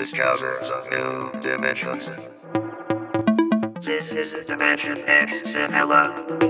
discovers of new dimensions. This is Dimension X Vanilla.